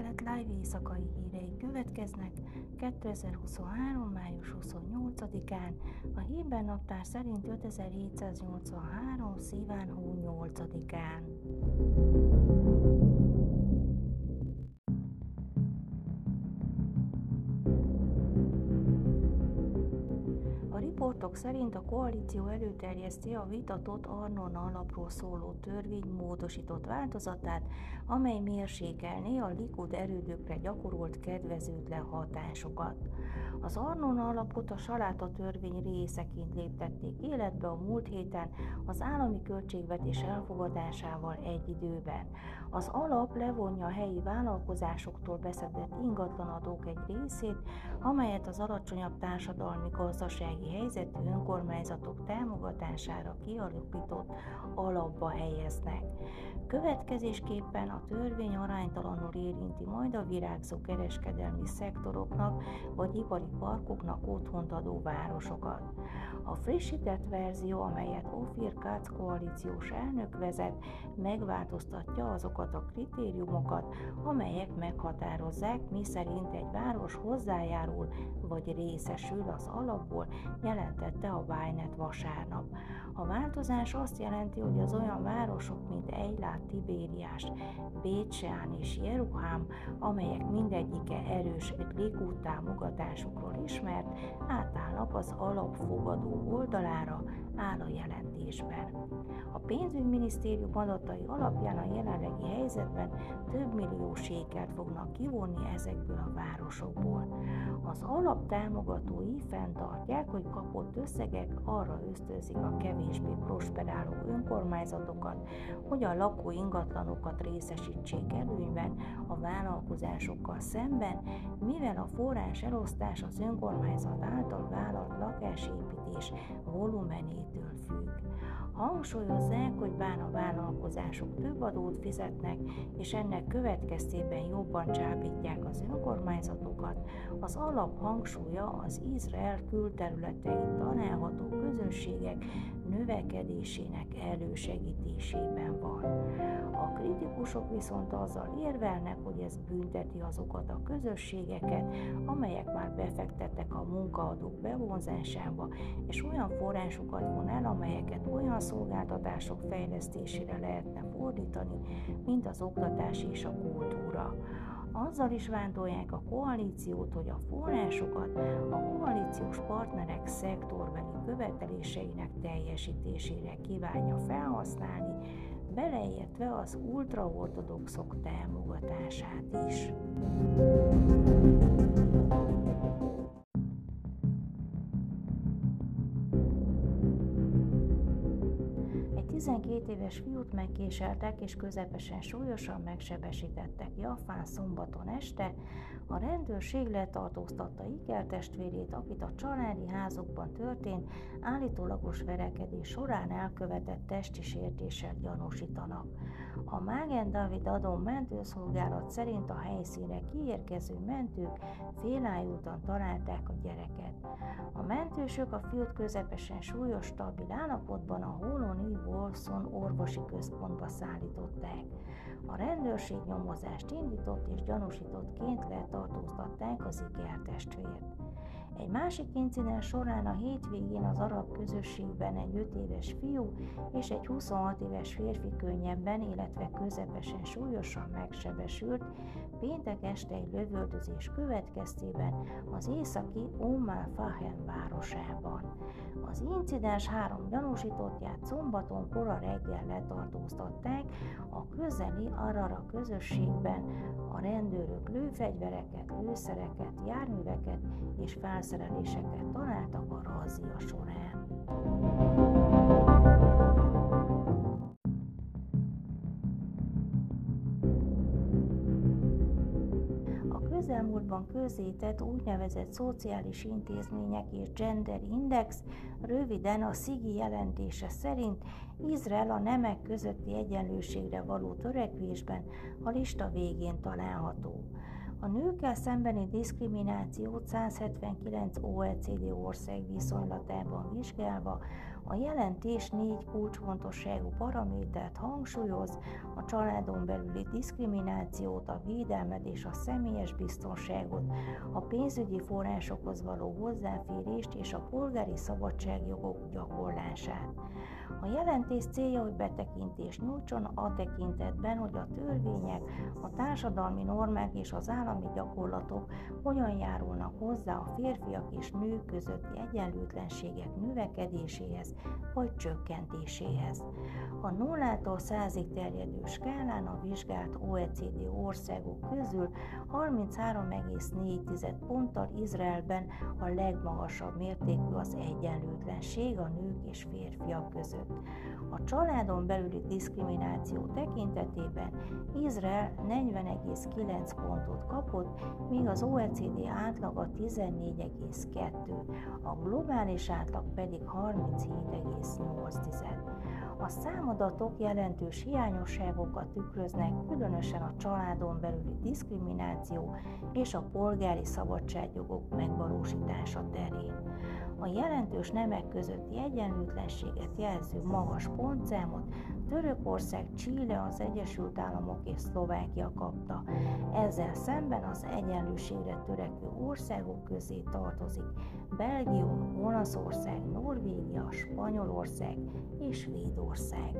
Délkelet live éjszakai hírei következnek 2023. május 28-án, a hírben naptár szerint 5783. szíván hó 8-án. Riportok szerint a koalíció előterjeszti a vitatott Arnon alapról szóló törvény módosított változatát, amely mérsékelné a Likud erődökre gyakorolt kedvezőtlen hatásokat. Az Arnon alapot a saláta törvény részeként léptették életbe a múlt héten az állami költségvetés elfogadásával egy időben. Az alap levonja a helyi vállalkozásoktól beszedett ingatlanadók egy részét, amelyet az alacsonyabb társadalmi gazdasági helyzetű önkormányzatok támogatására kialakított alapba helyeznek. Következésképpen a törvény aránytalanul érinti majd a virágzó kereskedelmi szektoroknak vagy ipari parkoknak otthont adó városokat. A frissített verzió, amelyet Ofir Katz koalíciós elnök vezet, megváltoztatja azokat a kritériumokat, amelyek meghatározzák, mi szerint egy város hozzájárul vagy részesül az alapból, jelentette a Vájnet vasárnap. A változás azt jelenti, hogy az olyan városok, mint Eilát, Tibériás, Bécsán és Jeruhám, amelyek mindegyike erős Likud támogatásukról ismert, átállnak az alapfogadó oldalára, áll a jelentésben. A pénzügyminisztérium adatai alapján a jelenlegi helyzetben több millió sékelt fognak kivonni ezekből a városokból. Az alaptámogatói fenntartják, hogy kapott összegek arra ösztönzik a kevésbé prosperáló önkormányzatokat, hogy a lakó ingatlanokat részesítsék előnyben a vállalkozásokkal szemben, mivel a forrás elosztás az önkormányzat által vállalt lakásépítés volumenétől függ. Hangsúlyozzák, hogy bár a vállalkozások több adót fizetnek, és ennek következtében jobban csábítják az önkormányzatokat, az alap hangsúlya az Izrael külterületein található közösségek növekedésének elősegítésében van. A kritikusok viszont azzal érvelnek, hogy ez bünteti azokat a közösségeket, amelyek már befektettek a munkaadók bevonzásába, és olyan forrásokat von el, amelyeket olyan szolgáltatások fejlesztésére lehetne fordítani, mint az oktatás és a kultúra azzal is vándolják a koalíciót, hogy a forrásokat a koalíciós partnerek szektorbeli követeléseinek teljesítésére kívánja felhasználni, beleértve az ultraortodoxok támogatását is. 12 éves fiút megkéseltek és közepesen súlyosan megsebesítettek Jafán szombaton este. A rendőrség letartóztatta Iker testvérét, akit a családi házokban történt állítólagos verekedés során elkövetett testi sértéssel gyanúsítanak. A Mágen David Adon mentőszolgálat szerint a helyszínre kiérkező mentők félájultan találták a gyereket. A mentősök a fiút közepesen súlyos stabil állapotban a Holoni Wolfson orvosi központba szállították. A rendőrség nyomozást indított és gyanúsítottként letartóztatták az Iker testvért. Egy másik incidens során a hétvégén az arab közösségben egy 5 éves fiú és egy 26 éves férfi könnyebben, illetve közepesen súlyosan megsebesült, péntek este egy lövöldözés következtében az északi Umm Fahem városában. Az incidens három gyanúsítottját szombaton kora reggel letartóztatták a közeli Arara közösségben, a rendőrök lőfegyvereket, lőszereket, járműveket és felszereléseket találtak a razzia során. közelmúltban közzétett úgynevezett szociális intézmények és gender index, röviden a SZIGI jelentése szerint Izrael a nemek közötti egyenlőségre való törekvésben a lista végén található. A nőkkel szembeni diszkriminációt 179 OECD ország viszonylatában vizsgálva a jelentés négy kulcsfontosságú paramétert hangsúlyoz, a családon belüli diszkriminációt, a védelmet és a személyes biztonságot, a pénzügyi forrásokhoz való hozzáférést és a polgári szabadságjogok gyakorlását. A jelentés célja, hogy betekintést nyújtson a tekintetben, hogy a törvények, a társadalmi normák és az állami gyakorlatok hogyan járulnak hozzá a férfiak és nők közötti egyenlőtlenségek növekedéséhez vagy csökkentéséhez. A nullától százig terjedő skálán a vizsgált OECD országok közül 33,4 ponttal Izraelben a legmagasabb mértékű az egyenlőtlenség a nők és férfiak között. A családon belüli diszkrimináció tekintetében Izrael 40,9 pontot kapott, míg az OECD átlaga 14,2, a globális átlag pedig 37,8. A számadatok jelentős hiányosságokat tükröznek, különösen a családon belüli diszkrimináció és a polgári szabadságjogok megvalósítása terén. A jelentős nemek közötti egyenlőtlenséget jelző magas pontszámot Törökország, Chile, az Egyesült Államok és Szlovákia kapta. Ezzel szemben az egyenlőségre törekvő országok közé tartozik Belgium, Olaszország, Norvégia, Spanyolország és Svédország.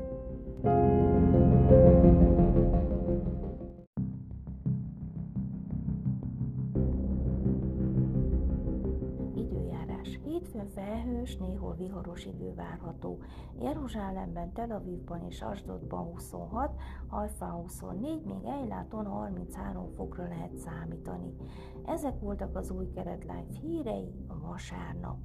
Hétfőn felhős, néhol viharos idő várható. Jeruzsálemben, Tel Avivban és Asdodban 26, Hajfán 24, még Ejláton 33 fokra lehet számítani. Ezek voltak az új keretlife hírei a vasárnap.